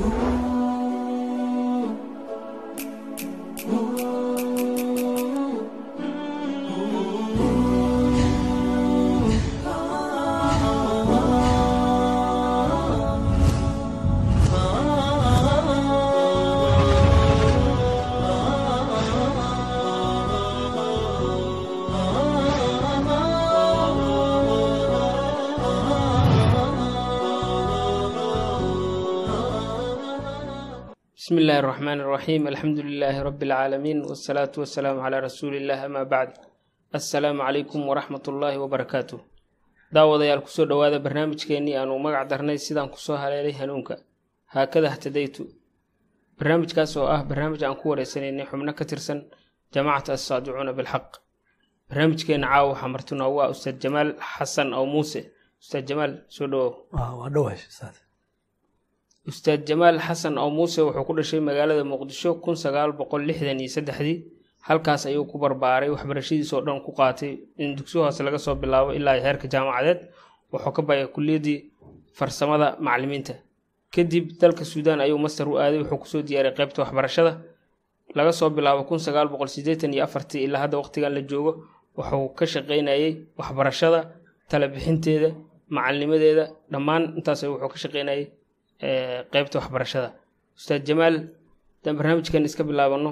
Ooh. Bismi illaahi araxmaan iraxiim alxamdu lilaahi rabbi alcaalamiin wasalaatu wasalaamu calaa rasuuliillah amaa bacd assalaamu calaykum waraxmat ullaahi wabarakaatu daawadayaal ku soo dhowaada barnaamijkeennii aanu magac darnay sidaan ku soo haleelay hanuunka. Haakada htadaytu barnaamijkaas oo ah barnaamij aan ku wareysanaynay xubno ka tirsan jamaacata assaadicuuna bilxaq. Barnaamijkeenna caawa waxaa marti noogu ah ustaad jamaal xasan aw muuse. Ustaad jamaal soo dhowahay ustaad jamaal xasan oo muuse wuxuu ku dhashay magaalada muqdisho kun sagaal boqol lixdan iyo saddexdii halkaas ayuu ku barbaaray waxbarashadiis oo dhan ku qaatay in dugsi hoose laga soo bilaabo ilaa heerka jaamacadeed wuxuu ka bayay kuliyaddii farsamada macalimiinta. Kadib dalka suudaan ayuu master u aaday wuxuu ku soo diyaaray qeybta waxbarashada laga soo bilaabo kun sagaal boqol siddeetan iyo afartii ilaa hadda waqtigan la joogo wuxuu ka shaqaynayay waxbarashada talabixinteeda macalinimadeeda dhammaan intaas wuxuu ka shaqaynayay qeybta waxbarashada. Ustaad jamaal haddaan barnaamijkan iska bilaabano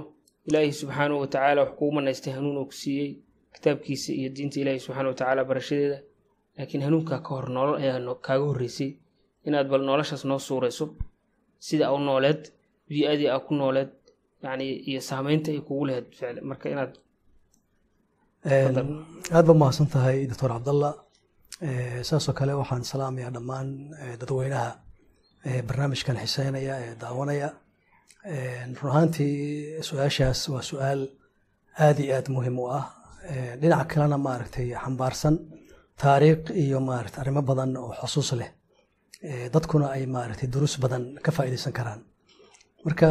ilaahi subxaanahu watacaala wax kugu manaystay hanuun oo ku siiyey kitaabkiisa iyo diinta ilaahi subxaana watacaala barashadeeda. Laakiin hanuunkaa ka hor nolol ayaa kaaga horreysay inaad bal noloshaas noo suurayso sida au nooleed bii-adii aa ku nooleed yacni iyo saameynta ay kugu lahayd ficl marka inaad aad ba mahadsan tahay doctor cabdalla. Saasoo kale waxaan salaamayaa dhammaan dadweynaha barnaamijkan xiseynaya ee daawanaya. Run su'aashaas waa su'aal aad iyo aad muhiim u ah. Dhinaca kalena maaragtay xambaarsan taariikh iyo maarata arrimo badan oo xusuus leh. Dadkuna ay maaragtay duruus badan ka faa'iidaysan karaan. Marka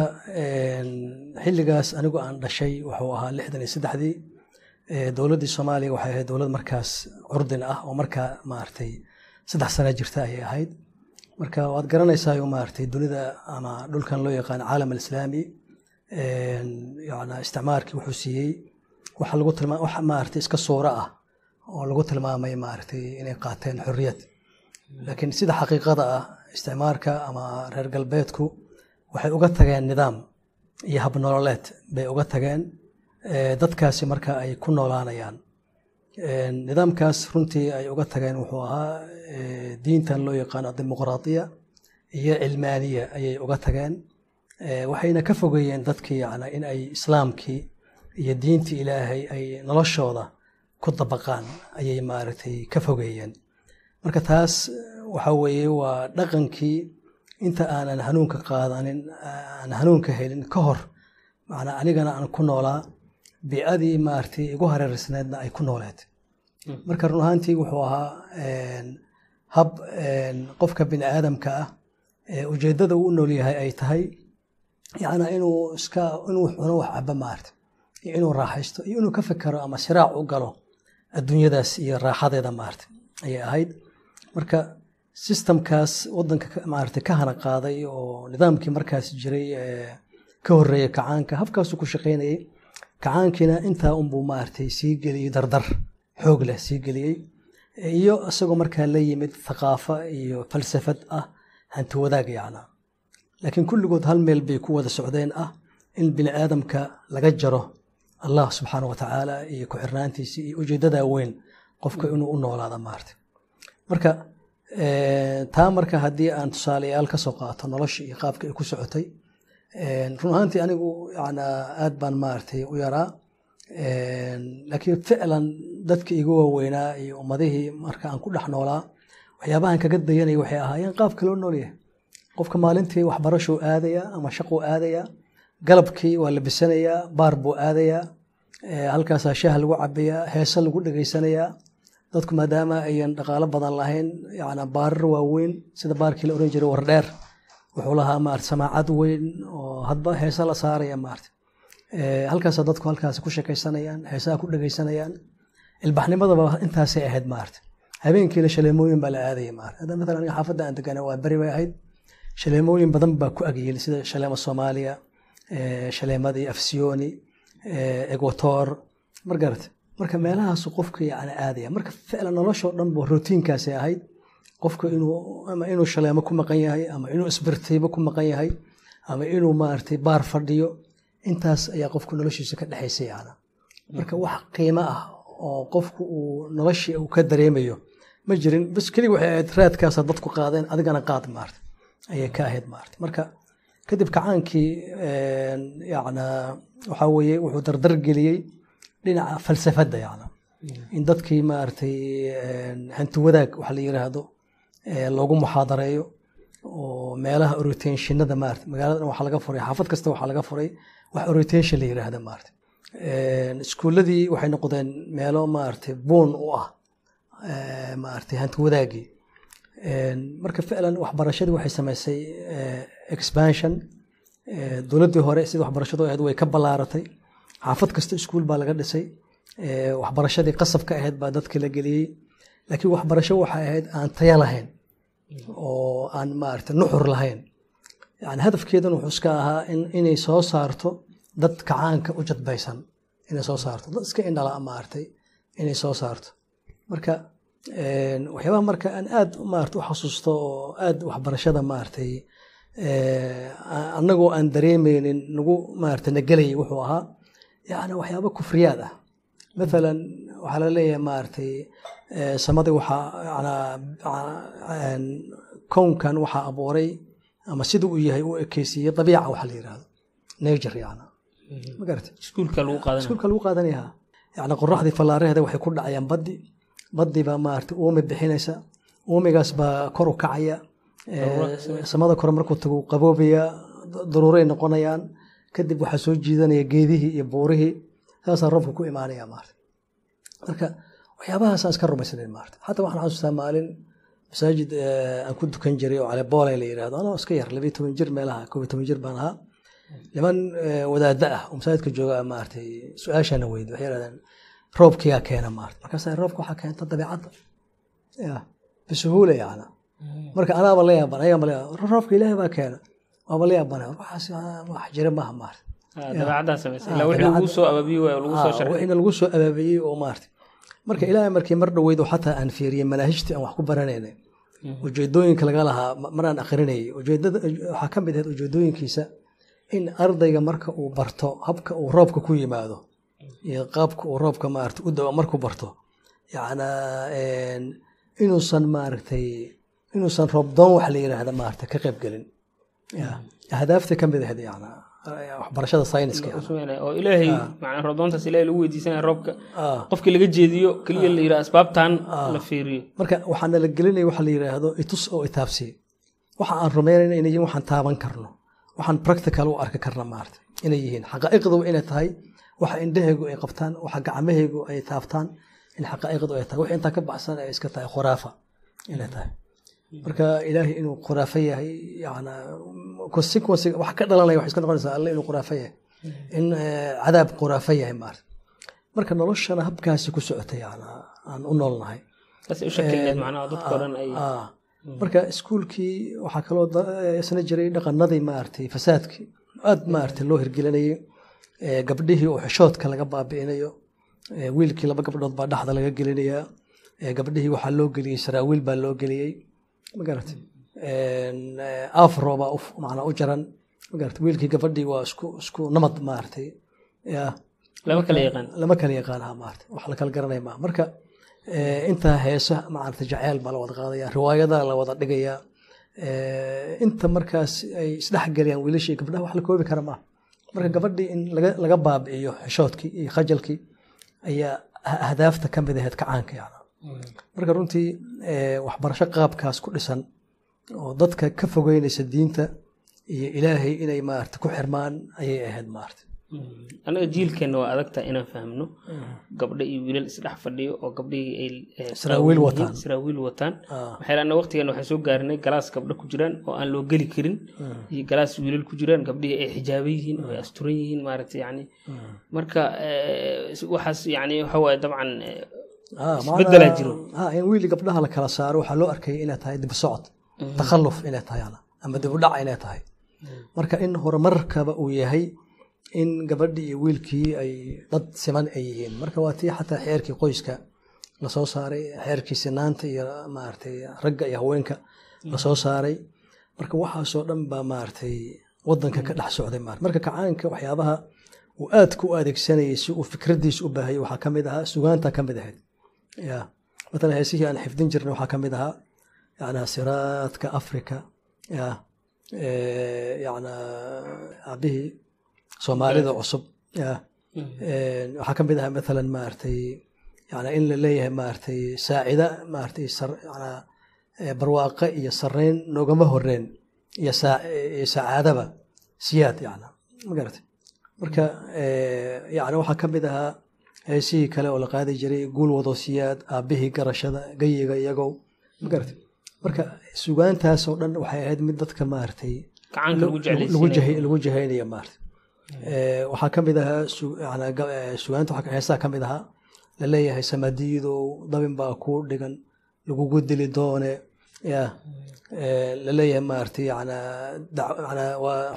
xilligaas anigu aan dhashay wuxuu ahaa lixdan iyo saddexdii. Dowladdii soomaaliya waxay ahayd dowlad markaas curdin ah oo markaa maaragtay saddex sana jirta ayay ahayd marka waad garanaysaa maaragtay dunida ama dhulkan loo yaqaan caalam alislaami yana isticmaarkii wuxuu siiyey waxa lagu iska suura ah oo lagu tilmaamay maaragtay inay qaateen xorriyad laakiin sida xaqiiqada ah isticmaarka ama reer galbeedku waxay uga tageen nidaam iyo habnololeed bay uga tageen dadkaasi marka ay ku noolaanayaan nidaamkaas runtii ay uga tageen wuxuu ahaa diintan loo yaqaano dimuqraadiya iyo cilmaaniya ayay uga tageen. Waxayna ka fogeeyeen dadkii yana in ay islaamkii iyo diintii ilaahay ay noloshooda ku dabaqaan ayay maaragtay ka fogeeyeen. Marka taas waxa weeye waa dhaqankii inta aanan hanuunka qaadanin aan hanuunka helin ka hor macnaa anigana aan ku noolaa bii'adii maaragtay igu hareersneedna ay ku nooleed. Marka run ahaantii wuxuu ahaa hab qofka bini aadamka ah ujeeddada uu u nool yahay ay tahay yacnaa inuu iska inuu cuno wax caba maarta iyo inuu raaxaysto iyo inuu ka fekero ama siraac u galo adduunyadaas iyo raaxadeeda maarta ayay ahayd. Marka sistamkaas waddanka maarata ka hana qaaday oo nidaamkii markaas jiray ka horreeyay kacaanka habkaasuu ku shaqaynayay kacaankiina intaa unbuu maaragtay sii geliyey dardar xoog leh sii geliyey. Iyo isagoo markaa la yimid thaqaafo iyo falsafad ah hanti wadaag yacna laakiin kulligood hal meel bay ku wada socdeen ah in bini aadamka laga jaro allah subxaana watacaala iyo ku xirnaantiisii iyo ujeeddadaa weyn qofka inuu u noolaada maarta marka taa marka haddii aan tusaalayaal ka soo qaato nolosha iyo qaabka ay ku socotay run ahaantii anigu aad baan maaragtay u yaraa. Laakiin ficlan dadka igu waaweynaa iyo ummadihii marka aan ku dhex noolaa waxyaabahan kaga dayanaya waxay ahaayeen qaabka loo noolyahay qofka maalintii waxbarashuu aadayaa ama shaquu aadayaa galabkii waa labisanayaa baar buu aadayaa halkaasaa shaah lagu cabayaa heese lagu dhegaysanayaa dadku maadaama ayan dhaqaalo badan lahayn yana baarar waaweyn sida baarkii la oran jiray wardheer wuxuu lahaa maarata samaacad weyn oo hadba heesa la saaraya maarata halkaasa dadku halkaas ku sheekaysanayaan heesaha ku dhegaysanayaan ilbaxnimadaba intaasay ahayd maarata habeenkiina shaleemooyin baa la aadaya maarata hadda matalan aniga xaafadda aan degana waa beri bay ahayd. Shaleemooyin badan baa ku agyeli sida shaleemo soomaaliya eh, shaleemadii afsiyoni eh, equator. Margarate marka meelahaas qofka yani aadaya marka ficlan noloshoo dhan bo routiinkaasi ahayd qofka inuu ama inuu shaleemo ku maqan yahay ama inuu isbirtiibo ku maqan yahay ama inuu maaragtay baar fadhiyo intaas ayaa qofku noloshiisa ka dhexaysa yana marka wax qiimo ah oo qofku uu noloshii uu ka dareemayo ma jirin bas keliga waxay ahayd raadkaasa dadku qaadeen adigana qaad maarta ayay ka ahayd maarta marka kadib kacaankii yacna waxaa weeye wuxuu dardar geliyey dhinaca falsafadda yacna in dadkii maaragtay hanti wadaag waxa la yiraahdo loogu muxaadareeyo oo meelaha orientationada maarata magaalada waxaa laga furay xaafad kasta waxaa laga furay wax orientation la yiraahda maarata iskuuladii waxay noqdeen meelo maaragtay buun u ah maaragtay hanti wadaagii marka ficlan waxbarashadii waxay samaysay expansion dowladdii hore sida waxbarashadu ahayd way ka ballaaratay xaafad kasta iskuul baa laga dhisay waxbarashadii qasabka ahayd baa dadka la geliyey. Laakiin waxbarasho waxay ahayd aan taya lahayn oo aan maaragtay nuxur lahayn. Yani hadafkeedan wuxuu iska ahaa in inay soo saarto dad kacaanka u jadbaysan. Inay soo saarto. Dad iska indhala maaragtay inay soo saarto. Marka waxyaabaha marka aan aad maarata u xasuusto oo aad waxbarashada maaragtay annagoo aan dareemeynin nagu maarata nagelayay wuxuu ahaa yani waxyaaba kufriyaad ah. Mathalan waxaa la leeyahay maaragtay samadii waxaa kownkan waxaa abuuray ama sida uu yahay u ekeysiiyey dabiica waxa la yiraahdo nature yani ma garata iskuulka lagu qaadanaya. Yani qoraxdii fallaaraheeda waxay ku dhacayaan baddi baddi baa maarata uumi bixinaysa uumigaas baa kor u kacaya. Samada kore markuu tago qaboobaya daruuray noqonayaan kadib waxaa soo jiidanaya geedihii iyo buurihii saasaa roobka ku imaanaya maarata marka waxyaabahaasaan iska rumaysnayn maarata xataa waxaan xasuustaa maalin masaajid aan ku dukan jiray oo caleboole la yiraahdo anoo iska yar labiyo toban jir meelaha koob iyo toban jir baan ahaa. Niman wadaada ah oo masaajidka jooga maaragtay su'aashana weydi waxay yidhahdeen roobkiyaa keena maarata markaasa roobka waxaa keenta dabiicadda ya bisuhuula yacna marka anaaba la yaaban ayaaba la yaaban roobka ilaahay baa keena. Waaba la yaabana waxaas wax jira maaha maarata dabeecaddaa samaysa ilaa wixii lagu soo abaabiyey waa lagu soo sharxay. wixiina lagu soo abaabiyey oo maarata marka ilaahay markii mar dhoweyd oo xataa aan fiiriyey manaahijtii aan wax ku baranaynay ujeedooyinka laga lahaa maraan akrinayay waxaa ka mid ahayd ujeedooyinkiisa in ardayga marka uu barto habka uu roobka ku yimaado iyo qaabka uu roobka maarata u dao markuu barto yacna inuusan maaragtay inuusan roobdoon wax la yiraahda maarata ka qayb gelin ahdaafta ka mid ahayd yacna waxbarashada sayniska oo ilaahay macnaa roobdoontaas ilaahay lagu weydiisanaya roobka. Qofkii laga jeediyo keliya la yidhaha asbaabtan la fiiriyo. Marka waxaana la gelinaya waxa la yiraahdo itus oo itaabsiye waxa aan rumaynayna inay yihiin waxaan taaban karno. Waxaan practical u arki karna maarata inay yihiin. Xaqaa'iqdu inay tahay waxa indhahaygu ay qabtaan waxa gacmahaygu ay taabtaan in xaqaa'iqdu ay tahay. Wax intaa ka baxsan ay iska tahay khuraafa inay tahay marka ilaahay inuu khuraafo yahay yana consequence wax ka dhalanaya waxay iska noqonaysaa alle inuu khuraafo yahay. In cadaab khuraafo yahay maarata marka noloshana habkaasi ku socotay aan u noolnahay. Dadkao dhan ay marka iskuulkii waxaa kaloo isna jiray dhaqanadii maaragtay fasaadkii. Aad maaragtay loo hirgelinayay gabdhihii oo xishoodka laga baabi'inayo wiilkii laba gabdhood baa dhexda laga gelinayaa gabdhihii waxaa loo geliyey saraawiil baa loo geliyey magarata afro baa macnaa u jaran. Magarata wiilkii gabadhii waa isku namad maaragtay ya. Lama kala yaqaan. Lama kala yaqaan ha maarata wax la kala garanaya maaha marka intaa heesa maarata jaceyl baa la wada qaadaya riwaayada la wada dhigaya inta markaas ay isdhexgelayaan wiilashii gabdhaha wax la koobi kara maaha marka gabadhii in laga baabi'iyo xishoodkii iyo khajalkii ayaa ahdaafta ka mid ahayd kacaanka yana marka runtii waxbarasho qaabkaas ku dhisan oo dadka ka fogeynaysa diinta iyo ilaahay inay maarata ku xirmaan ayay ahayd maarata anaga jiilkeenna waa adagta inaan fahmno. Gabdho iyo wiilal isdhex fadhiyo oo gabdhihii saraawiil wataan. maxay anna waqtigeena waxaan soo gaarinay galaas gabdho ku jiraan oo aan loo geli karin. Iyo galaas wiilal ku jiraan gabdhihii ay xijaaban yihiin oo ay asturan yihiin maaragta yani marka waxaas yani waxa waaye dabcan isbedelaa jiro in wiili gabdhaha la kala saaro waxaa loo arkaya inay tahay dib socod takhalluf inay tahay ama dib u dhac inay tahay. Marka in horumarkaba uu yahay in gabadhii iyo wiilkii ay dad siman ay yihiin. Marka waa tii xataa xeerkii qoyska la soo saaray xeerkii sinaanta iyo maaragtay ragga iyo haweenka la soo saaray. Marka waxaasoo dhan baa maaragtay wadanka ka dhex socday marka kacaanka waxyaabaha uu aadka u adeegsanayay si uu fikradiisa u baahayay waxaa ka mid ahaa sugaanta ka mid ahayd heesihii aan xifdin jirnay waxaa ka mid ahaa yana siraadka africa aabihii soomaalida cusub ya waxaa ka mid ahaa matalan maaragtay yana in la leeyahay maaragtay saacida maaragtay yana barwaaqe iyo sarreyn noogama horeen iyo sacaadaba siyaad yana magarata marka yani waxaa ka mid ahaa heesihii kale oo la qaadi jiray guul wado siyaad aabbihii garashada gayiga iyagow magarata marka sugaantaasoo dhan waxay ahayd mid dadka maaragtay lagu jahaynaya maarata waxaa ka mid ahaa sugaanta heesaha ka mid ahaa la leeyahay samadiidow dabin baa kuu dhigan lagugu dili doone ya la leeyahay maarata yana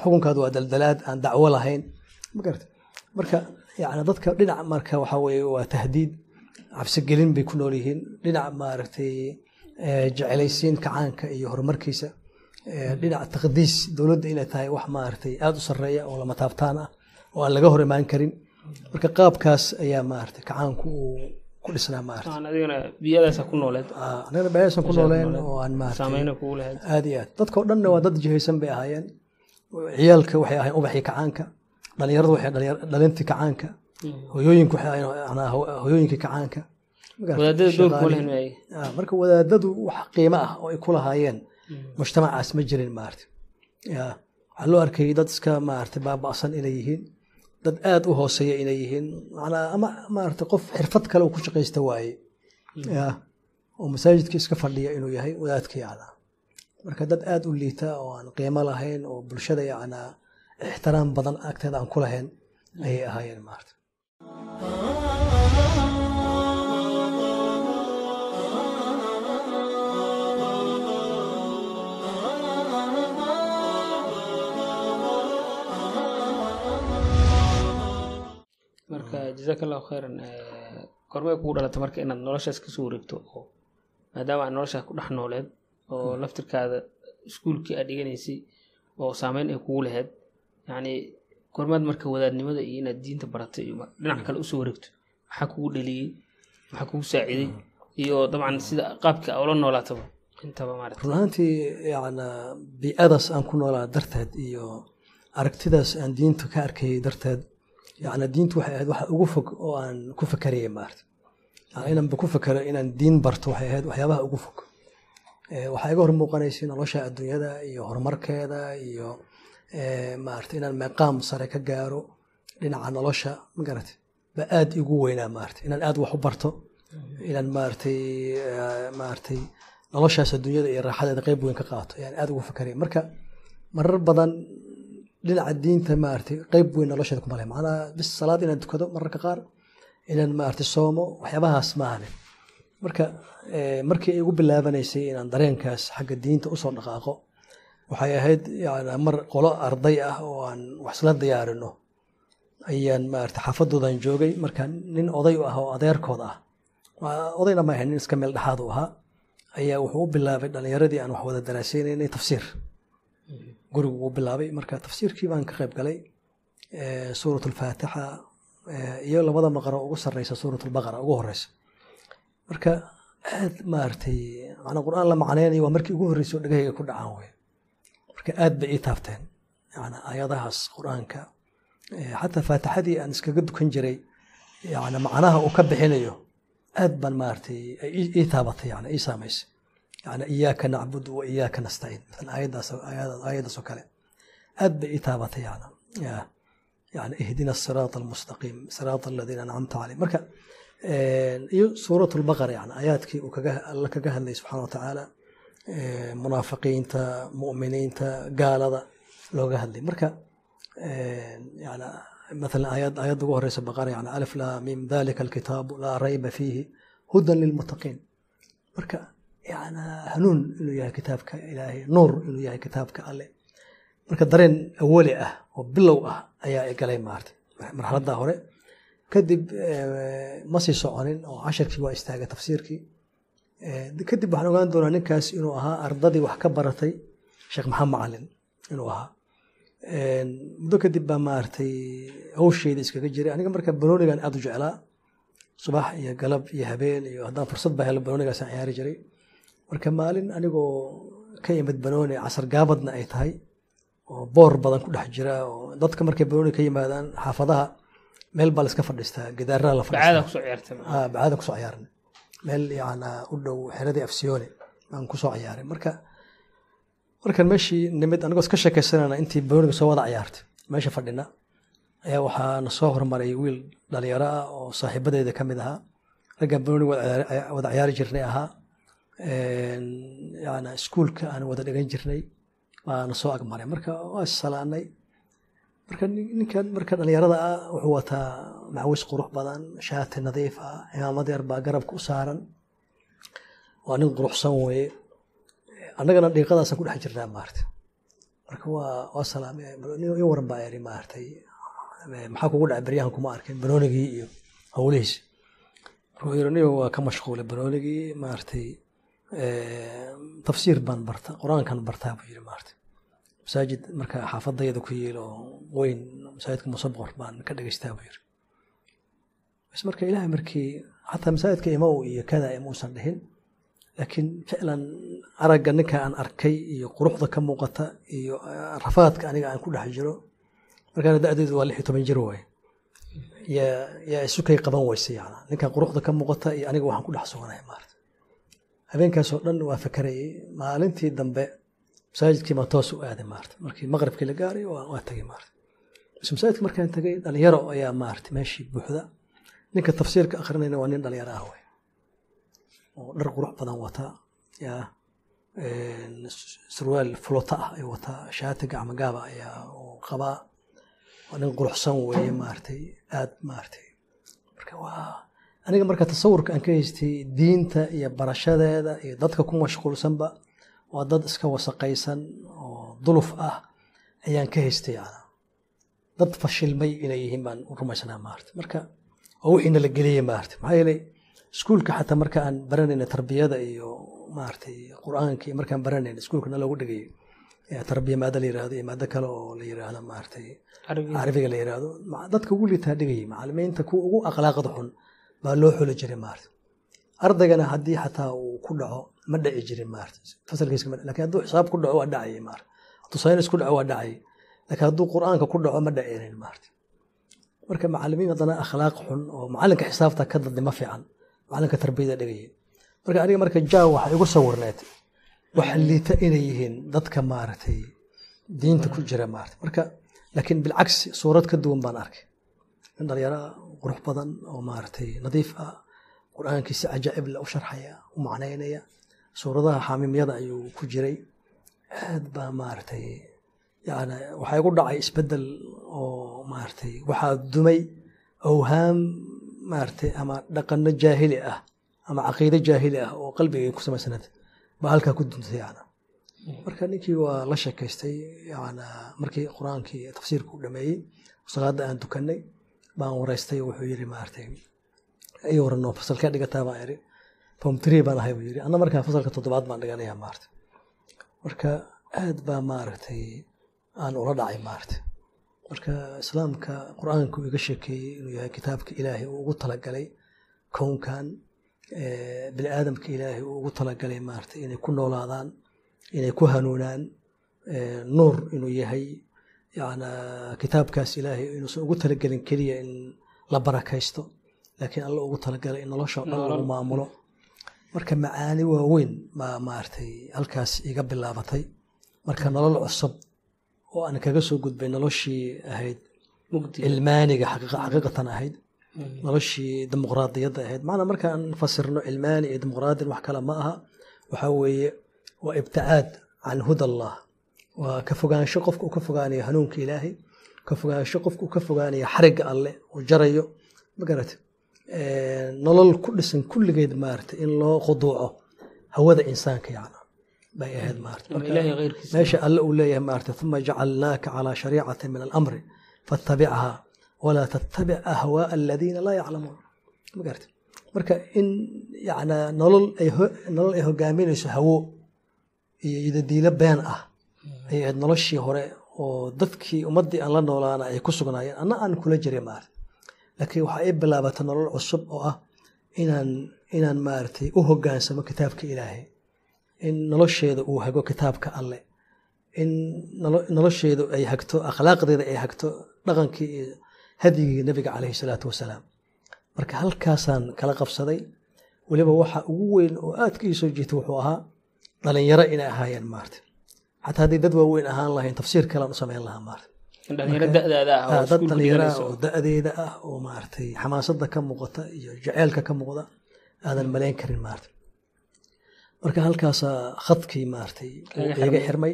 xukunkaadu waa daldalaad aan dacwo lahayn magarata marka yani dadka dhinac marka weye waa tahdiid cabsigelin bay ku nool yihiin. Dhinac maaragtay jecelaysiin kacaanka iyo horumarkiisa. Dhinac taqdiis dowladda inay tahay wax maaragtay aada u sarreeya oo lama taabtaan ah oo aan laga hor imaan karin. Marka qaabkaas ayaa maaragtay kacaanku uu ku dhisnaa maarata adigana biyadaasa ku nooleen oo aan maaragtay saameyna kugu lahayd. aad iyo aad. Dadka o dhanna waa dad jihaysan bay ahaayeen. Ciyaalka waxay ahayen ubaxii kacaanka dhalinyaradu dhalintii kacaanka. Ahayen hoyooyinkii kacaanka. Marka wadaadadu wax qiimo ah oo ay ku lahaayeen mujtamacaas ma jirin maarata waxaa loo arkayay dad iska maarata baaba'san inay yihiin dad aada u hooseeya inay yihiin manaa ama maarata qof xirfad kale uu ku shaqaysta waaye. Ya oo masaajidka iska fadhiya inuu yahay wadaadka yana marka dad aada u liita oo aan qiimo lahayn oo bulshada yana ixtiraam badan agteeda aan ku lahayn ayay ahaayeen maarata marka jazaak allahu khayran kormay kugu dhalata marka inaad noloshaas ka soo wareegto oo maadaama aad noloshaas ku dhex nooleed oo laftirkaada iskuulkii aad dhiganaysay oo saameyn ay kugu lahayd yacni kormaad marka wadaadnimada iyo inaad diinta baratay dhinac kale u soo wareegto maxaa kugu dhaliyey? Maxaa kugu saaciiday iyo dabcan sida qaabka ula noolaataba run ahaantii yana biicadaas aan ku noolaa darteed iyo aragtidaas aan diinta ka arkayay darteed yani diintu waxay ahayd waxa ugu fog oo aan ku fakarayay maarata yani inanba ku fakero inaan diin barto waxay ahayd waxyaabaha ugu fog. Waxaa iga hor muuqanaysay nolosha adduunyada iyo horumarkeeda iyo maarata inaan meeqaam sare ka gaaro dhinaca nolosha magarata ba aada igu weynaa maarata inaan aada wax u barto. Inaan maaratay maaratay noloshaas adduunyada iyo raaxadeeda qeyb weyn ka qaato ayaan aada ugu fakaraya marka marar badan dhinaca diinta maarata qeyb weyn nolosheeda kuma leh. Macnaha bis salaad inaan tukado mararka qaar inaan maarata soomo waxyaabahaas maahane marka markii ay igu bilaabanaysay inaan dareenkaas xagga diinta u soo dhaqaaqo waxay ahayd mar qolo arday ah oo aan wax isla diyaarino ayaan maarata xaafadoodan joogay. Marka nin oday ah oo adeerkooda ah odayna ma ahayn nin iska meel dhexaad u ahaa ayaa wuxuu u bilaabay dhalinyaradii aan wax wada daraaseynay tafsiir. Gurigu uu bilaabay. Marka tafsiirkii baan ka qayb galay suurat alfaatixa iyo labada maqro ugu sareysa suurat albaqara ugu horeysa marka aad maaragtay qur'aan la macneynayo waa markii ugu horreysay oo dhegahayga ku dhacaan wey marka aad bay ii taabteen. Yani aayadahaas qur'aanka xataa faatixadii aan iskaga dukan jiray yani macnaha uu ka bixinayo aad baan maaragtay ii taabatay yani ii saamaysay. Yani iyaaka nacbudu wa iyaaka nastaciin. Maala aayadaas aayadaas oo kale aad bay ii taabatay yani yani ihdina asiraata almustaqiim siraata aladiina ancamta caleyh marka iyo suurat lbaqara yani aayaadkii uu alla kaga hadlayay subxana watacaala munaafiqiinta muminiinta gaalada looga hadlay. Marka maala ayadda ugu horeysa baqara yan alif laa mim dalika alkitaabu laa rayba fiihi hudan lilmuttaqiin marka yan hanuun inuu yahay kitaabka ilaahay nuur inuu yahay kitaabka alle. Marka dareen awali ah oo bilow ah ayaa galay maartay. Marxaladdaa hore kadib ma sii soconin oo cashirkii waa istaagay tafsiirkii kadib waxaan ogaan doonaa ninkaas inuu ahaa ardadii wax ka baratay sheekh maxamed macalin inuu ahaa. Muddo kadib baa maaragtay hawsheeda iskaga jiray. Aniga marka banoonigan aada u jeclaa subax iyo galab iyo habeen iyo haddaan fursad baa helo banoonigaasaan ciyaari jiray. Marka maalin anigoo ka imid banooni casar gaabadna ay tahay oo boor badan ku dhex jira oo dadka markay banooni ka yimaadaan xaafadaha meel baa la iska fadhiistaa gidaaraha la bacaada ciyaartay. Bacaada ku soo ciyaarnay meel u dhow xeradii afsiyoone aan ku soo ciyaaray. Marka markan meeshii nimid anigoo iska sheekaysanana intii banooniga soo wada ciyaartay meesha fadhina ayaa waxaana soo hormaray wiil dhalinyaro ah oo saaxiibadeeda ka mid ahaa. Raggan banooniga wada ciyaari jirnay ahaa. Yana iskuulka aan wada dhigan jirnay waana soo agmaray. Marka waa salaanay marka ninkan marka dhalinyarada ah wuxuu wataa macawis qurux badan shaati nadiif ah cimaamad yar baa garabka u saaran. Waa nin quruxsan weye annagana dhiiqadaasaan ku dhex jirnaa maarta. Marka waa salaame i waran baa iri maartay. Maxaa kugu dhacay beryahan kuma arkin banoonigii iyo howlihiisi wuxuu yiri niyo waa ka mashquulay banoonigii maartay. Tafsiir baan barta qur'aankan bartaa buu yiri maarta masaajid marka xaafadayada ku yiil oo weyn masaajidka musabqor baan ka dhegeystaa buu yiri bas marka ilaahay markii xataa masaajidka imaw iyo kada imuusan dhihin laakiin ficlan aragga ninka aan arkay iyo quruxda ka muuqata iyo rafaadka aniga aan ku dhex jiro markaana da-deedu waa lix iyo toban jir waaye yaa isukay qaban weyse yana ninkan quruxda ka muuqata iyo aniga waxaan ku dhex suganahay maarata habeenkaasoo dhan waa fakarayay. Maalintii dambe masaajidkii baan toos u aaday maarata markii maqribkii la gaaray waa tagay maarata bas masaajidka markaan tagay dhalinyaro ayaa maarata meeshii buuxda. Ninka tafsiirka akrinayna waa nin dhalinyaro ah wey oo dhar qurux badan wata. Yaa sarwaal fulota ah ay wataa. Shaati gacmo gaaba ayaa qabaa. Waa nin quruxsan weeye maaragtay aad maaragtay marka waa aniga marka tasawurka aan ka haystay diinta iyo barashadeeda iyo dadka ku mashquulsanba waa dad iska wasaqaysan oo duluf ah ayaan ka haystay dad fashilmay inay yihiin baan u rumaysnaa maarata marka waa wixiina la geliyey maarata maxaa yeelay iskuulka xataa marka aan baranayna tarbiyada iyo maaragtay qur'aanka iyo markaan baranayna iskuulka na loogu dhigayay tarbiya maado la yiraahdo iyo maado kale oo la yiraahdo maaragtay carabiga. La yiraahdo. Dadka ugu liitaa dhigayay macalimiinta kuwa ugu akhlaaqda xun baa loo xuli jiray maarata ardaygana haddii xataa uu ku dhaco ma dhaci jirin maarata fasalkiisa laakiin hadduu xisaab ku dhaco waa dhacayay maarata hadduu saynis ku dhaco waa dhacayay laakiin hadduu qur'aanka ku dhaco ma dhaceynin maarata marka macalimiin haddana akhlaaq xun oo macalinka xisaabta ka dadnimo fiican. Macalinka tarbiyada dhigayay marka aniga marka jaa waxa igu sawirneed. Waxa liita inay yihiin dadka maaragtay diinta ku jira maarata marka laakiin bilcagsi suurad ka duwan baan arkay. Nin dhalinyaro qurux badan oo maaragtay nadiif ah qur'aankii si cajaa'ib la u sharxaya u macnaynaya suuradaha xaamiimyada ayuu ku jiray. Aad baa maaragtay yani waxaa igu dhacay isbeddel oo maaragtay waxaa dumay awhaam maaragtay ama dhaqano jaahili ah ama caqiide jaahili ah oo qalbigay ku samaysanayd baa halkaa ku duntay yana marka ninkii waa la sheekaystay yana markii qur'aankii tafsiirka u dhameeyey salaada aan dukanay baan waraystay wuxuu yiri maaragtay iyo warano fasalkee dhigataa baan iri form three baan ahay buu yiri anna markaa fasalka toddobaad baan dhiganaya maarata marka aad baa maaragtay aan ula dhacay maarata marka islaamka qur'aanku iga sheekeeyey inuu yahay kitaabka ilaahay uu ugu talagalay kownkan bini aadamka ilaahay uu ugu talagalay maarata inay ku noolaadaan inay ku hanuunaan nuur inuu yahay yana kitaabkaas ilaahay inuusan ugu talagelin keliya in la barakaysto laakiin alla ugu talagalay in nolosha o dhan lagu maamulo. Marka macaani waaweyn baa maaragtay halkaas iga bilaabatay. Marka nolol cusub oo aan kaga soo gudbay noloshii ahayd cilmaaniga xaqiiqatan ahayd noloshii dimuqraadiyadda ahayd. Macnaa markaan fasirno cilmaani iyo dimuqraadiyan wax kale ma aha. Waxaa weeye waa ibticaad can huda allah waa ka fogaansho qofka uu ka fogaanayo hanuunka ilaahay ka fogaansho qofka uu ka fogaanayo xarigga alleh uu jarayo. Magarate nolol ku dhisan kulligeed maarata in loo khuduuco hawada insaanka yacna bay ahayd meesha alle uu leeyahay maarata uma jacalnaaka calaa shariicati min alamri faattabichaa walaa tattabic ahwaaa aladiina laa yaclamuun. Ma garata marka in yacna nolol nolol ay hogaaminayso hawo iyo idadiilo been ah ay ahayd noloshii hore oo dadkii ummaddii aan la noolaana ay ku sugnaayeen. Anna aan kula jiray maarata laakiin waxa ay bilaabatay nolol cusub oo ah inaan inaan maaragtay u hogaansamo kitaabka ilaahay. In nolosheeda uu hago kitaabka alle. In nolo- nolosheedu ay hagto akhlaaqdeeda ay hagto dhaqankii iyo hadyigii nabiga caleyhi salaatu wasalaam. Marka halkaasaan kala qabsaday weliba waxa ugu weyn oo aadka ii soo jiita wuxuu ahaa dhalinyaro inay ahaayeen maarta xataa haddii dad waaweyn ahaan lahayn tafsiir kalean u samayn lahaa maarta ah dad dhalinyaro ah oo da-deeda ah oo maaragtay xamaasadda ka muuqata iyo jaceylka ka muuqda aadan malayn karin maarata marka halkaasaa khadkii maaragtay iga xirmay.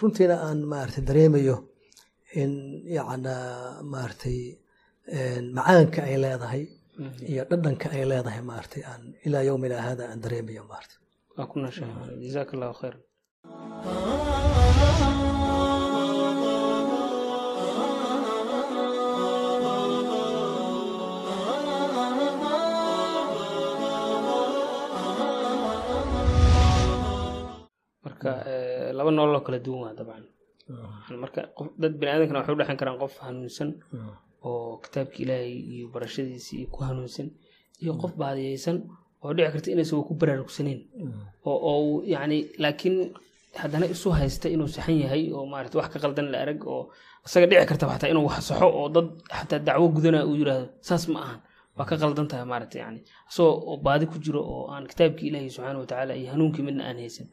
runtiina aan maaragtay dareemayo in yacna maaragtay macaanka ay leedahay iyo dhadhanka ay leedahay maaragtay aan ilaa yowmina hada aan dareemayo maaragtay. Waa ku nashaa jazaaka allahu khayr marka eh, laba nolol oo kala duwan waa dabcan. Marka qof dad bini aadamkana waxay u dhexan karaan qof hanuunsan oo kitaabka ilaahay iyo barashadiisii iyo ku hanuunsan iyo qof baadiyeysan oo dhici karta inaysan ku baraarugsaneyn oo uu yacni laakiin haddana isu haysta inuu saxan yahay oo maarata wax ka qaldan la arag oo isaga dhici karta xataa inuu wax saxo oo dad xataa dacwo gudana uu yiraahdo saas ma ahan. Waa ka qaldan tahay maarata yani isagoo oo baadi ku jiro oo aan kitaabkii ilaahay subxaana watacaala iyo hanuunkii midna aan haysan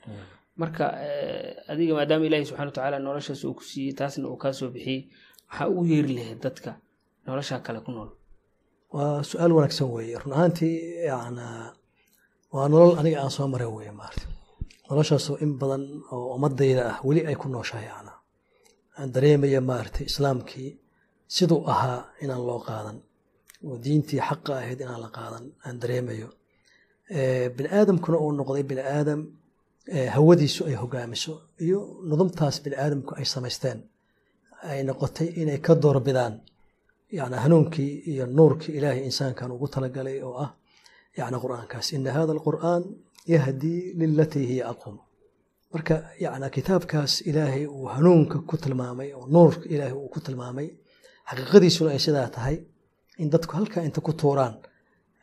marka eh, adiga maadaama ilaahay subxana watacaala noloshaas uu ku siiyey taasna uu kaa soo bixiyey waxaa ugu yeeri lahayd dadka noloshaa kale ku nool. Waa su'aal wanaagsan weeye. Run ahaantii yacna waa nolol aniga aan soo maray weeye maarata noloshaasoo in badan oo ummadayda ah weli ay ku nooshahay yacna aan dareemaya maaragtay islaamkii siduu ahaa inaan loo qaadan oo diintii xaqa ahayd inaan la qaadan aan dareemayo. Eh, bini aadamkuna uu noqday bini aadam hawadiisu ay hogaamiso iyo nudumtaas bini aadamku ay samaysteen ay noqotay inay ka doorbidaan yani hanuunkii iyo nuurkii ilaahay insaankan ugu talagalay oo ah yani qur'aankaas. Ina hada alqur'aan yahdii lilatii hiya aqwam marka yani kitaabkaas ilaahay uu hanuunka ku tilmaamay oo nuurka ilaahay uu ku tilmaamay xaqiiqadiisuna ay sidaa tahay in dadku halkaa inta ku tuuraan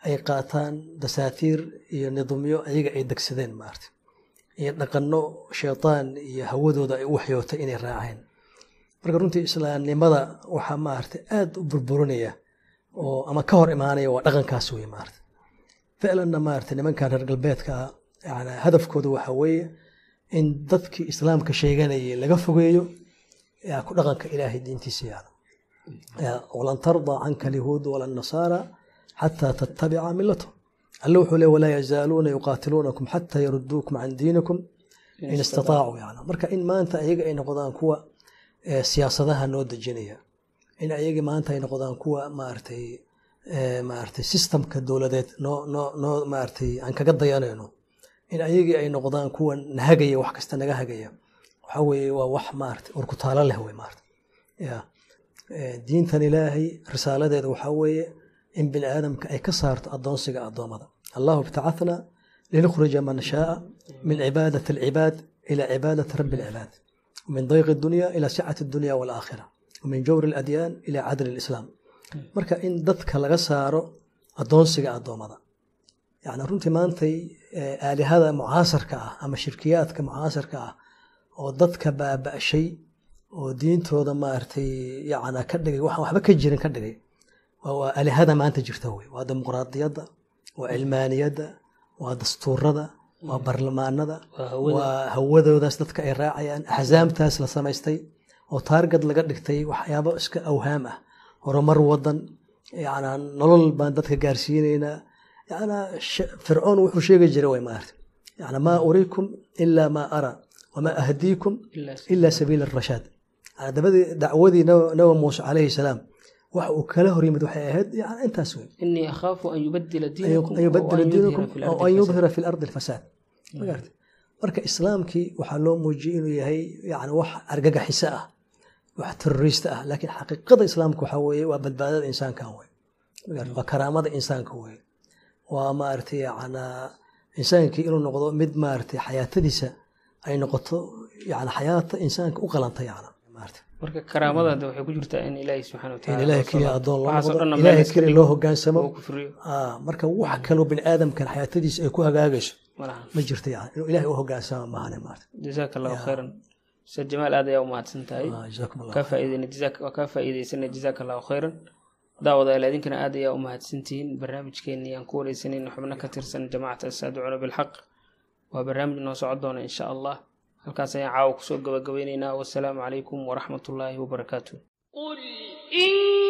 ay qaataan dasaatiir iyo nidumyo ayaga ay degsadeen maarta iyo dhaqanno shaytaan iyo hawadooda ay u waxyootay inay raaceen. Marka runtii islaamnimada waxaa maarata aad u burburinaya oo ama ka hor imaanaya waa dhaqankaas wey maarata ficlanna maarata nimankan reer galbeedka yani hadafkooda waxaa weeye in dadkii islaamka sheeganayay laga fogeeyo ku dhaqanka ilaahay diintiisa yaada Ya, walan tardaa canka alyahuudu wala xataa tattabica milatahum alle wuxuu le walaa yazaaluuna yuqaatiluunakum xataa yaruduukum can diinikum in istataacuu yani marka in maanta ayaga ay noqdaan kuwa eh, siyaasadaha noo dejinaya. In ayagii maanta ay noqdaan kuwa maaragtay eh, maaragtay systemka dowladeed noo noo noo maaragtay aan kaga dayanayno in ayagii ay noqdaan kuwa nahagaya wax kasta naga hagaya. Waxa weeye waa wax maaragtay urkutaalo leh wey maarata ya Eh, diintan ilaahay risaaladeeda waxaa weeye in biniaadamka ay ka saarto adoonsiga adoommada allahu ibtacana linukhrija man shaaa min cibaadat alcibaad ila cibaadat rabi lcibaad min dayq dunya ila sicati dunya walaakhira min jawri adyaan ila cadli islaam marka in dadka laga saaro adoonsiga adoommada yani runtii maantay eh, aalihada mucaasarka ah ama shirkiyaadka mucaasarka ah oo dadka baaba'shay oo diintooda maaragtay yana ka dhigay waxaan waxba ka jirin ka dhigay aalihada maanta jirta wey waa dimuqraadiyadda waa cilmaaniyadda waa dastuurada waa barlamaanada Waa hawadoodaas dadka ay raacayaan axsaamtaas la samaystay oo taargad laga dhigtay waxyaabo iska awhaam ah. Horumar wadan nolol baan dadka gaarsiinaynaa yana sh- fircoon wuxuu sheegi jiray yana maa uriikum ilaa maa ara wamaa ahdiikum ila sabiila dabadii dacwadii nabi muuse calayhi salaam waxa uu kala hor yimid waxay ahayd intaas wey an yubadila diinakum oo an yudhira fi lardi alfasaad marka islaamkii waxaa loo muujiyey inuu yahay yani wax argagaxiso ah wax terorista ah laakiin xaqiiqada islaamka waxaa weeye waa badbaadada insaankan wey magarta waa karaamada insaanka wey waa maaragtay yana insaankii inuu noqdo mid maaragtay xayaatadiisa ay noqoto yani xayaata insaanka u qalanta yana marka karaamadaada waxay ku jirtaa in ilaahi subxana wataala ilaahay keliya addoon loo noqdo ilaahay keliya loo kufriyo. Ah, marka wax kaloo bini aadamkan xayaatadiisa ay ku hagaagayso ma jirto yani inuu ilaahay u hogaansama maahane maarata jazaaka allahu khayran. Ustaad jamaal aad ayaa u mahadsan tahay Ah, waa kaa faa'iideysana jazaaka allahu khayran daawadayaal idinkana aad ayaa u mahadsantihiin. Barnaamijkeenii aan ku wareysanayna xubno ka tirsan jamaacata asaaducuna bilxaq. Waa barnaamij noo socon doona insha allah halkaas ayaan caawa kusoo gabagabeyneynaa wasalaamu calaykum waraxmat ullaahi wabarakaatu قل إنني